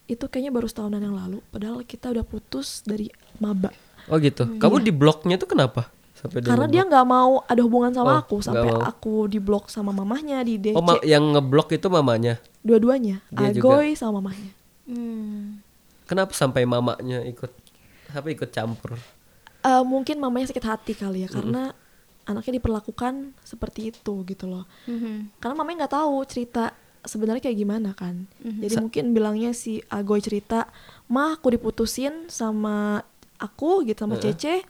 Itu kayaknya baru setahunan yang lalu. Padahal kita udah putus dari maba. Oh gitu. Kamu di bloknya tuh kenapa? Sampai Hmm, Karena dia nggak mau ada hubungan sama Oh, aku sampai mau. aku diblok sama mamahnya di DC. Oh, ma- yang ngeblok itu mamanya. Dua-duanya, Dia juga. Agoy sama mamahnya. Hmm. Kenapa sampai mamanya ikut apa ikut campur? Eh, mungkin mamanya sakit hati kali ya karena anaknya diperlakukan seperti itu gitu loh Mhm. karena mamanya nggak tahu cerita sebenarnya kayak gimana kan Mhm. jadi mungkin bilangnya si Agoy cerita mah aku diputusin sama aku gitu sama Cece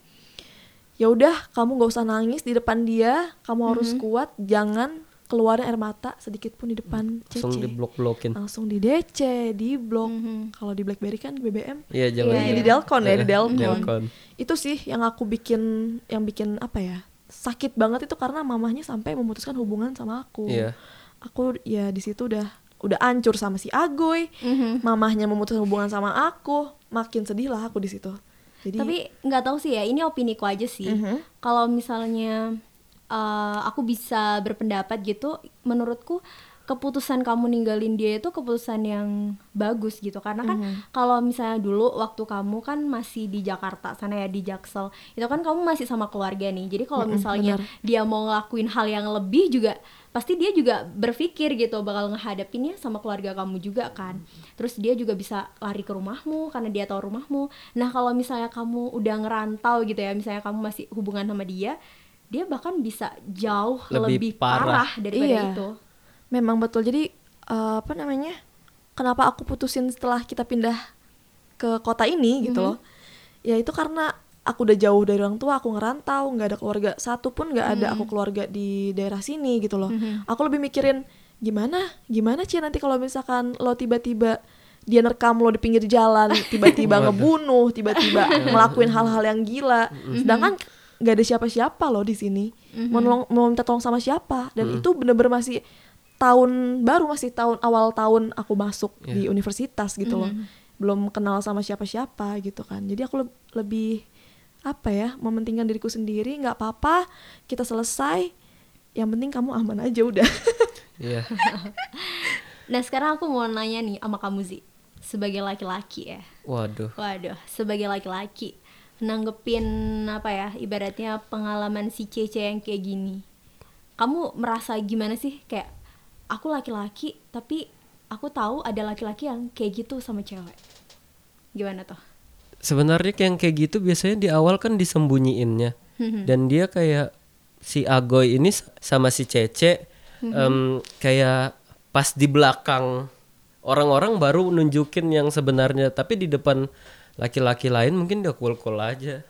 ya udah kamu gak usah nangis di depan dia kamu harus kuat jangan keluarin air mata sedikit pun di depan Langsung Cece diblok-blokin. langsung di DC di blok Mhm. kalau di BlackBerry kan di BBM Iya, jangan. Iya, jadi iya. Delcon ya di Eh, Delcon. Delcon. itu sih yang aku bikin yang bikin apa ya sakit banget itu karena mamahnya sampai memutuskan hubungan sama aku Iya. aku ya di situ udah udah ancur sama si Agoy Mhm. mamahnya memutuskan hubungan sama aku makin sedih lah aku di situ jadi Tapi nggak tahu sih ya, ini opini ku aja sih. Mhm. Kalau misalnya eh, aku bisa berpendapat gitu, menurutku keputusan kamu ninggalin dia itu keputusan yang bagus gitu karena kan kalau misalnya dulu waktu kamu kan masih di Jakarta sana ya di Jaksel itu kan kamu masih sama keluarga nih jadi kalau misalnya dia mau ngelakuin hal yang lebih juga pasti dia juga berpikir gitu bakal ngehadapinnya sama keluarga kamu juga kan terus dia juga bisa lari ke rumahmu karena dia tahu rumahmu nah kalau misalnya kamu udah ngerantau gitu ya misalnya kamu masih hubungan sama dia dia bahkan bisa jauh Lebih lebih, parah. parah. daripada Iya. itu Memang betul. Jadi eh, apa namanya? Kenapa aku putusin setelah kita pindah ke kota ini gitu loh? Ya itu karena aku udah jauh dari orang tua, aku ngerantau, nggak ada keluarga satu pun nggak ada aku keluarga di daerah sini gitu loh. Aku lebih mikirin gimana, gimana sih nanti kalau misalkan lo tiba-tiba dia nerekam lo di pinggir jalan, *laughs* tiba-tiba ngebunuh, tiba-tiba *laughs* ngelakuin hal-hal yang gila. Sedangkan nggak ada siapa-siapa loh di sini. Mau nolong- mau minta tolong sama siapa? Dan itu bener-bener masih tahun baru masih tahun awal tahun aku masuk di universitas gitu loh belum kenal sama siapa-siapa gitu kan jadi aku leb- lebih apa ya mementingkan diriku sendiri nggak apa-apa kita selesai yang penting kamu aman aja udah *laughs* Iya. *laughs* nah sekarang aku mau nanya nih sama kamu Zi sebagai laki-laki ya Waduh. Waduh, sebagai laki-laki nanggepin apa ya ibaratnya pengalaman si Cece yang kayak gini. Kamu merasa gimana sih kayak aku laki-laki tapi aku tahu ada laki-laki yang kayak gitu sama cewek. Gimana tuh? Sebenarnya yang kayak gitu biasanya di awal kan disembunyiinnya. Dan dia kayak si Agoy ini sama si Cece em, kayak pas di belakang orang-orang baru nunjukin yang sebenarnya, tapi di depan laki-laki lain mungkin dia cool-cool aja.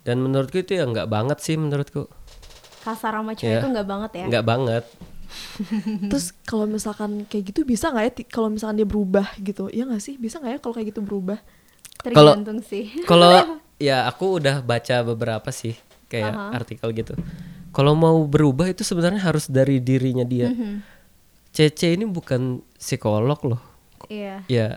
Dan menurutku itu ya nggak banget sih menurutku. Kasar sama cewek Iya. itu nggak banget ya? Nggak banget. Terus kalau misalkan kayak gitu bisa nggak ya kalau misalkan dia berubah gitu ya nggak sih bisa nggak ya kalau kayak gitu berubah Tergantung sih. *laughs* Kalau ya aku udah baca beberapa sih kayak artikel gitu. Kalau mau berubah itu sebenarnya harus dari dirinya dia. Cece ini bukan psikolog loh. Iya. Ya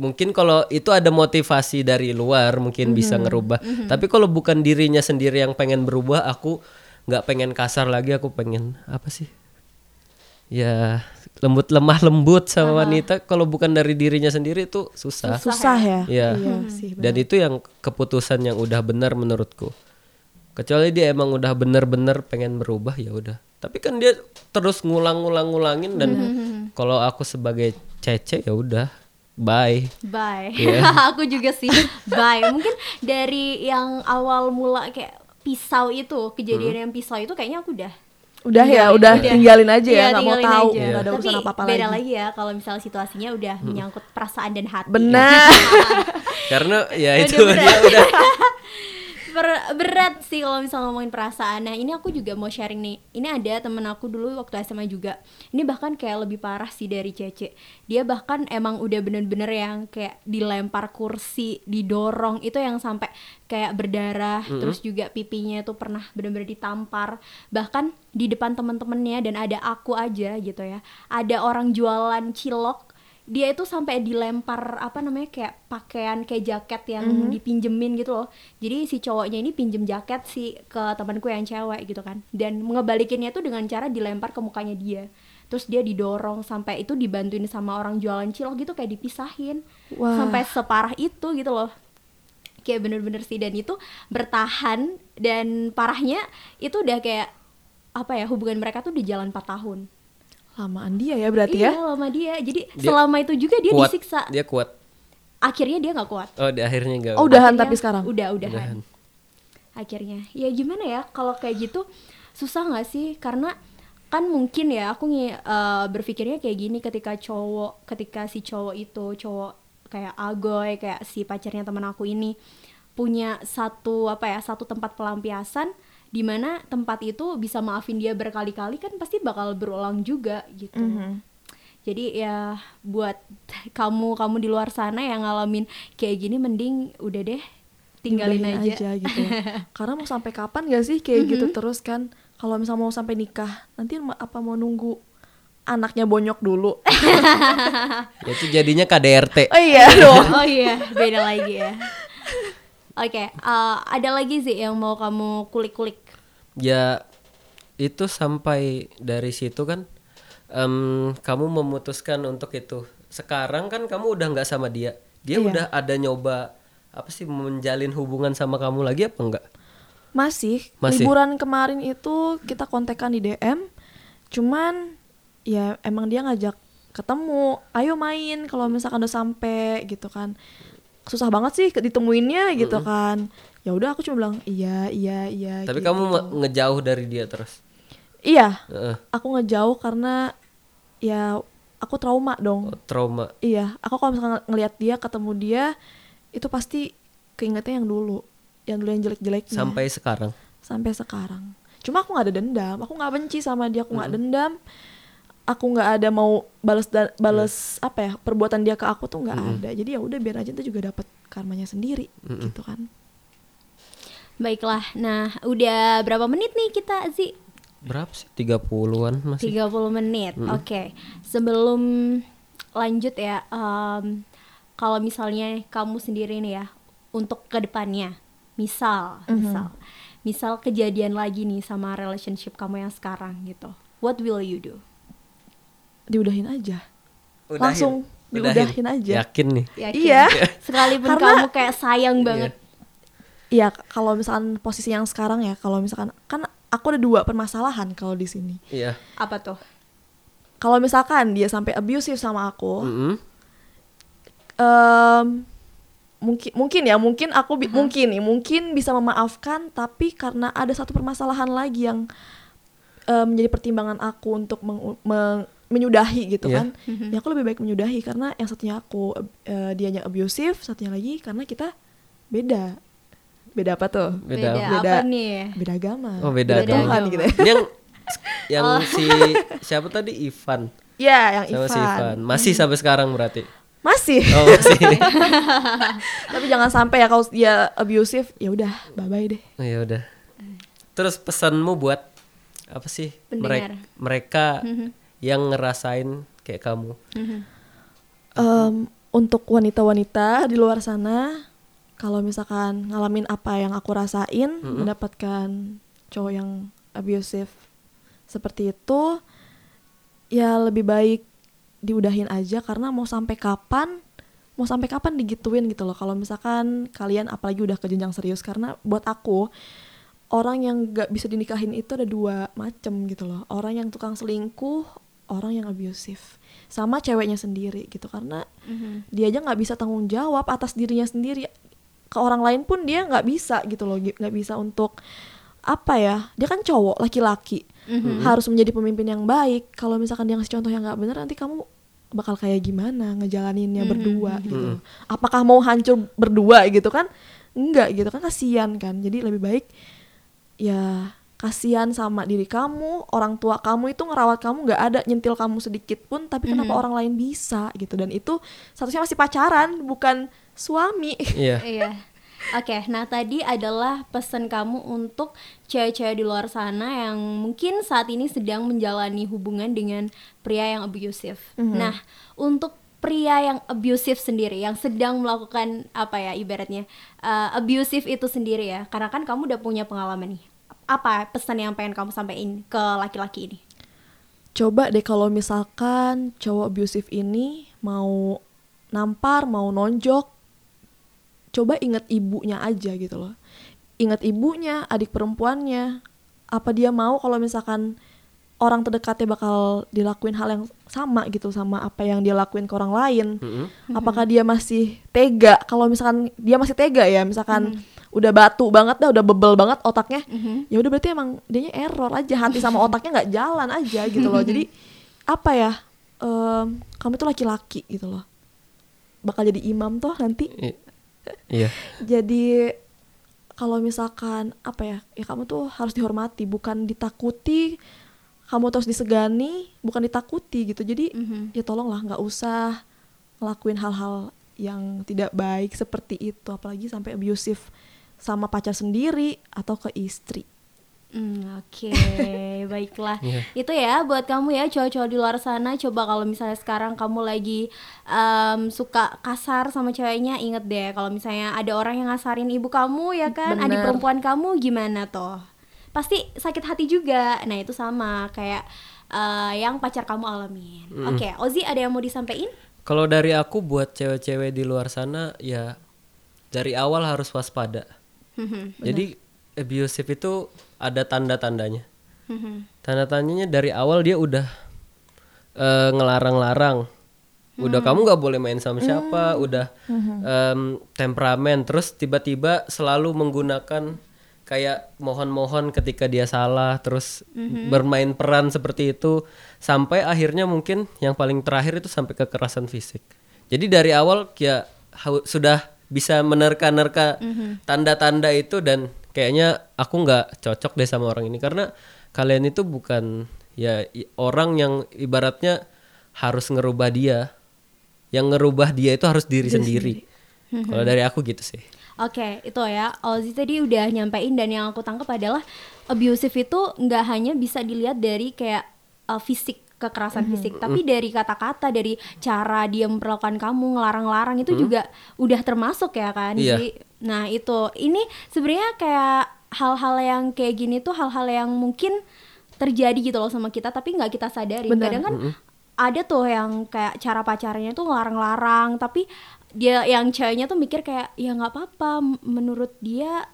mungkin kalau itu ada motivasi dari luar mungkin bisa ngerubah. Tapi kalau bukan dirinya sendiri yang pengen berubah, aku nggak pengen kasar lagi. Aku pengen apa sih? Ya lembut lemah lembut sama wanita. Kalau bukan dari dirinya sendiri itu susah. susah ya Iya. iya sih Dan itu yang keputusan yang udah benar menurutku. Kecuali dia emang udah bener-bener pengen berubah ya udah. Tapi kan dia terus ngulang-ngulang-ngulangin dan kalau aku sebagai cece ya udah bye. Bye. Iya. *laughs* aku juga sih. Bye. Mungkin dari yang awal mula kayak pisau itu, kejadian yang pisau itu kayaknya aku udah udah ya tinggalin, udah tinggalin aja ya Iya, nggak mau tinggalin tahu. aja. nggak ada Tapi urusan apa apa beda lagi. lagi ya kalau misalnya situasinya udah menyangkut perasaan dan hati. benar. *laughs* Karena ya itu dia udah *laughs* Ber- berat sih kalau misalnya ngomongin perasaan. Nah ini aku juga mau sharing nih. Ini ada temen aku dulu waktu SMA juga. Ini bahkan kayak lebih parah sih dari Cece. Dia bahkan emang udah bener-bener yang kayak dilempar kursi, didorong itu yang sampai kayak berdarah. Terus juga pipinya tuh pernah bener-bener ditampar. Bahkan di depan temen-temennya dan ada aku aja gitu ya. Ada orang jualan cilok dia itu sampai dilempar apa namanya kayak pakaian kayak jaket yang dipinjemin gitu loh. Jadi si cowoknya ini pinjem jaket sih ke temanku yang cewek gitu kan. Dan ngebalikinnya tuh dengan cara dilempar ke mukanya dia. Terus dia didorong sampai itu dibantuin sama orang jualan cilok gitu kayak dipisahin. Wah. sampai separah itu gitu loh. Kayak bener-bener sih. Dan itu bertahan dan parahnya itu udah kayak apa ya hubungan mereka tuh di jalan 4 tahun lamaan dia ya berarti iya ya lama dia jadi Dia selama itu juga dia kuat. disiksa Dia kuat. akhirnya dia nggak kuat Oh, di akhirnya enggak. Oh, udahan Akhirnya tapi sekarang udah udahan, Udahan. akhirnya ya gimana ya kalau kayak gitu susah nggak sih karena kan mungkin ya aku eh, berpikirnya kayak gini ketika cowok ketika si cowok itu cowok kayak agoy kayak si pacarnya teman aku ini punya satu apa ya satu tempat pelampiasan di mana tempat itu bisa maafin dia berkali-kali kan pasti bakal berulang juga gitu. Jadi ya buat kamu kamu di luar sana yang ngalamin kayak gini mending udah deh tinggalin Udahin aja, gitu. *laughs* Karena mau sampai kapan gak sih kayak gitu terus kan? Kalau misalnya mau sampai nikah nanti apa mau nunggu anaknya bonyok dulu? *laughs* Ya, Itu jadinya KDRT. oh iya *laughs* dong. Oh iya beda lagi ya oke eh, ada lagi sih yang mau kamu kulik-kulik Ya itu sampai dari situ kan em, kamu memutuskan untuk itu. Sekarang kan kamu udah nggak sama dia. Dia Iya. udah ada nyoba apa sih menjalin hubungan sama kamu lagi apa enggak? Masih, Masih. liburan kemarin itu kita kontekan di DM. Cuman ya emang dia ngajak ketemu, ayo main kalau misalkan udah sampai gitu kan. Susah banget sih ditemuinnya gitu kan. Ya udah aku cuma bilang iya iya iya. Tapi gitu. kamu ngejauh dari dia terus. Iya, Heeh. aku ngejauh karena ya aku trauma dong. Oh, trauma. Iya, aku kalau misalkan ng- ngelihat dia ketemu dia itu pasti keingetnya yang dulu, yang dulu yang jelek-jeleknya. Sampai sekarang. sampai sekarang. Cuma aku nggak ada dendam, aku nggak benci sama dia, aku nggak dendam, aku nggak ada mau balas da- balas apa ya perbuatan dia ke aku tuh nggak ada. Jadi ya udah biar aja itu juga dapat karmanya sendiri, gitu kan. Baiklah. Nah, udah berapa menit nih kita, Zi? Berapa sih? 30-an masih. 30 menit. Oke. Sebelum lanjut ya, em, kalau misalnya kamu sendiri nih ya, untuk ke depannya, misal, misal, misal kejadian lagi nih sama relationship kamu yang sekarang gitu, what will you do? Diudahin aja. Udahin. Langsung diudahin aja. Yakin nih. Yakin? Iya. *laughs* Sekalipun Karena- kamu kayak sayang banget. Iya, kalau misalkan posisi yang sekarang ya, kalau misalkan kan aku ada dua permasalahan kalau di sini. Iya. Apa tuh? Kalau misalkan dia sampai abusive sama aku, Mm-mm. em, mungkin mungkin ya mungkin aku bi- mungkin nih mungkin bisa memaafkan tapi karena ada satu permasalahan lagi yang em, menjadi pertimbangan aku untuk meng- meng- menyudahi gitu Iya. kan ya aku lebih baik menyudahi karena yang satunya aku eh, dianya abusive satunya lagi karena kita beda beda apa tuh Beda. Beda, Beda. apa nih? beda agama Oh, beda beda agama. Tuhan gitu ya yang *laughs* yang si siapa tadi Ivan ya yang sama Ivan si Ivan. Masih sampai sekarang berarti. masih Oh, masih. *laughs* tapi jangan sampai ya kalau dia abusive ya udah bye bye deh Oh, ya udah. Terus pesanmu buat apa sih Pendengar. mereka mereka yang ngerasain kayak kamu? Em, untuk wanita-wanita di luar sana kalau misalkan ngalamin apa yang aku rasain mendapatkan cowok yang abusive seperti itu ya lebih baik diudahin aja karena mau sampai kapan mau sampai kapan digituin gitu loh. Kalau misalkan kalian apalagi udah ke jenjang serius karena buat aku orang yang gak bisa dinikahin itu ada dua macem gitu loh. Orang yang tukang selingkuh orang yang abusive sama ceweknya sendiri gitu karena dia aja nggak bisa tanggung jawab atas dirinya sendiri. Ke orang lain pun dia nggak bisa gitu loh nggak bisa untuk apa ya dia kan cowok laki-laki. Harus menjadi pemimpin yang baik. Kalau misalkan dia ngasih contoh yang nggak bener nanti kamu bakal kayak gimana ngejalaninnya berdua gitu apakah mau hancur berdua gitu kan? Enggak gitu kan kasihan kan. Jadi lebih baik ya kasihan sama diri kamu orang tua kamu itu ngerawat kamu nggak ada nyentil kamu sedikit pun tapi kenapa orang lain bisa gitu dan itu statusnya masih pacaran bukan suami *laughs* Iya. Iya. Oke, nah tadi adalah pesan kamu untuk cewek-cewek di luar sana yang mungkin saat ini sedang menjalani hubungan dengan pria yang abusive. Nah, untuk pria yang abusive sendiri, yang sedang melakukan apa ya ibaratnya uh, abusive itu sendiri ya, karena kan kamu udah punya pengalaman nih. Apa pesan yang pengen kamu sampaikan ke laki-laki ini? coba deh kalau misalkan cowok abusive ini mau nampar mau nonjok coba inget ibunya aja gitu loh. Inget ibunya adik perempuannya. Apa dia mau kalau misalkan orang terdekatnya bakal dilakuin hal yang sama gitu sama apa yang dia lakuin ke orang lain? Mm-mm. apakah dia masih tega? Kalau misalkan dia masih tega ya misalkan udah batu banget dah udah bebel banget otaknya. Ya udah berarti emang dia error aja hati sama otaknya nggak jalan aja gitu loh. *laughs* Jadi apa ya em, kamu itu laki-laki gitu loh. Bakal jadi imam tuh nanti. I- Iya. jadi kalau misalkan apa ya ya kamu tuh harus dihormati bukan ditakuti kamu terus disegani bukan ditakuti gitu. Jadi ya tolonglah nggak usah ngelakuin hal-hal yang tidak baik seperti itu. Apalagi sampai abusive sama pacar sendiri atau ke istri Hmm, Oke, *laughs* baiklah. Iya. Itu ya buat kamu ya cowok-cowok di luar sana. Coba kalau misalnya sekarang kamu lagi em, suka kasar sama ceweknya, inget deh kalau misalnya ada orang yang ngasarin ibu kamu ya kan, adik Bener. perempuan kamu gimana toh? pasti sakit hati juga nah itu sama kayak eh, yang pacar kamu alamin oke Ozi ada yang mau disampaikan Kalau dari aku buat cewek-cewek di luar sana ya dari awal harus waspada. Jadi abusive itu ada tanda-tandanya. Tanda-tandanya dari awal dia udah eh, ngelarang-larang. Udah kamu nggak boleh main sama siapa, udah em, temperamen, terus tiba-tiba selalu menggunakan kayak mohon-mohon ketika dia salah, terus bermain peran seperti itu. Sampai akhirnya mungkin yang paling terakhir itu sampai kekerasan fisik. Jadi dari awal ya sudah bisa menerka-nerka tanda-tanda itu dan kayaknya aku nggak cocok deh sama orang ini karena kalian itu bukan ya orang yang ibaratnya harus ngerubah dia. Yang ngerubah dia itu harus diri sendiri. Kalau dari aku gitu sih. Oke, itu ya. Ozi tadi udah nyampein dan yang aku tangkap adalah abusive itu nggak hanya bisa dilihat dari kayak uh, fisik kekerasan fisik, tapi dari kata-kata, dari cara dia memperlakukan kamu, ngelarang-larang itu juga udah termasuk ya kan? Iya. Jadi, nah itu ini sebenarnya kayak hal-hal yang kayak gini tuh hal-hal yang mungkin terjadi gitu loh sama kita, tapi nggak kita sadari. Benar. Kadang kan ada tuh yang kayak cara pacarnya tuh ngelarang-larang, tapi dia yang ceweknya tuh mikir kayak ya nggak apa-apa menurut dia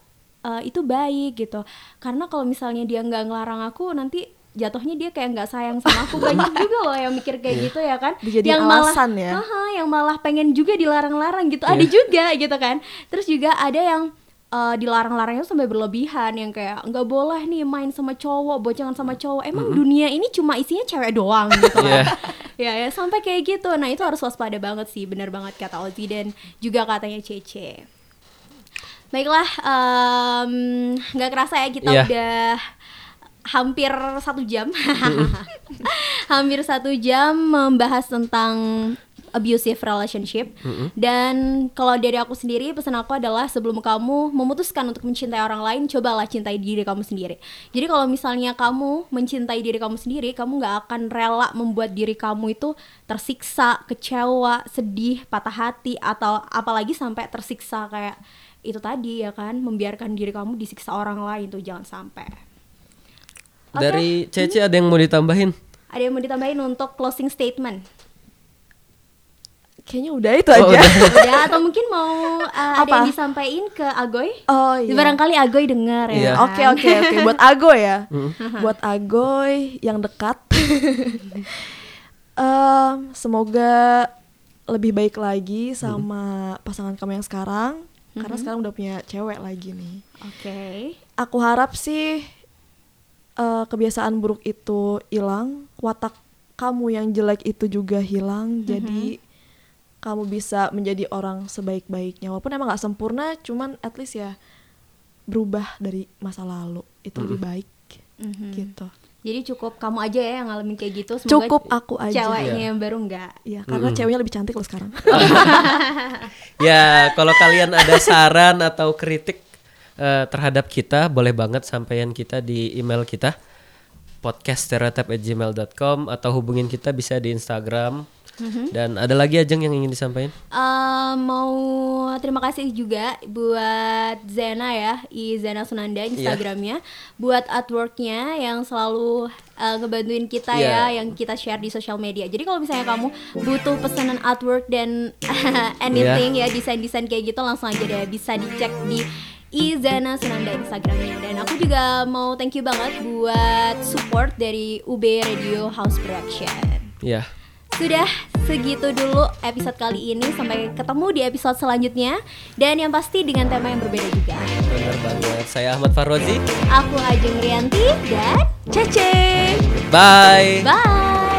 eh, itu baik gitu karena kalau misalnya dia nggak ngelarang aku nanti jatuhnya dia kayak nggak sayang sama aku. Banyak *laughs* juga loh yang mikir kayak gitu ya kan. Dijadiin yang malah ya. Haha, yang malah pengen juga dilarang-larang gitu. Ada juga gitu kan. Terus juga ada yang eh, dilarang-larangnya sampai berlebihan. Yang kayak nggak boleh nih main sama cowok bocangan sama cowok. Emang dunia ini cuma isinya cewek doang gitu kan. *laughs* Ya ya sampai kayak gitu. Nah itu harus waspada banget sih. Bener banget kata Ozi dan juga katanya Cece. Baiklah nggak kerasa ya kita Iya. udah hampir satu jam. *laughs* Hampir satu jam membahas tentang abusive relationship. Dan kalau dari aku sendiri pesan aku adalah sebelum kamu memutuskan untuk mencintai orang lain cobalah cintai diri kamu sendiri. Jadi kalau misalnya kamu mencintai diri kamu sendiri kamu nggak akan rela membuat diri kamu itu tersiksa kecewa sedih patah hati atau apalagi sampai tersiksa kayak itu tadi ya kan membiarkan diri kamu disiksa orang lain tuh jangan sampai Oke. Dari Cece ada yang mau ditambahin? ada yang mau ditambahin untuk closing statement Kayaknya udah itu Oh, aja. udah *laughs* atau mungkin mau uh, ada Apa? yang disampaikan ke Agoy Oh iya. barangkali Agoy dengar ya Iya. kan? Oke oke oke buat Agoy ya. *laughs* buat Agoy yang dekat. *laughs* Em, semoga lebih baik lagi sama pasangan kamu yang sekarang karena sekarang udah punya cewek lagi nih. oke Aku harap sih eh, kebiasaan buruk itu hilang, watak kamu yang jelek itu juga hilang. Jadi kamu bisa menjadi orang sebaik-baiknya. Walaupun emang gak sempurna, cuman at least ya berubah dari masa lalu itu lebih baik Mhm. gitu. jadi cukup kamu aja ya yang ngalamin kayak gitu Cukup aku aja. ceweknya yang baru enggak Iya, karena ceweknya lebih cantik loh sekarang. *laughs* *laughs* Ya, kalau kalian ada saran atau kritik eh, terhadap kita, boleh banget sampaikan kita di email kita podcaststereotype@gmail.com atau hubungin kita bisa di Instagram. Dan ada lagi Ajeng yang ingin disampaikan? Eh, mau terima kasih juga buat Zena ya, I Zena Sunanda Iya. Instagramnya, buat artworknya yang selalu eh, ngebantuin kita Iya. ya, yang kita share di sosial media. Jadi kalau misalnya kamu butuh pesanan artwork dan *laughs* anything ya desain-desain kayak gitu langsung aja deh bisa dicek di Izana Sunanda Instagramnya dan aku juga mau thank you banget buat support dari UB Radio House Production. Ya. Sudah segitu dulu episode kali ini sampai ketemu di episode selanjutnya dan yang pasti dengan tema yang berbeda juga. Benar banget. Saya Ahmad Farrozi. Aku Ajeng Rianti dan Cece. Bye. bye.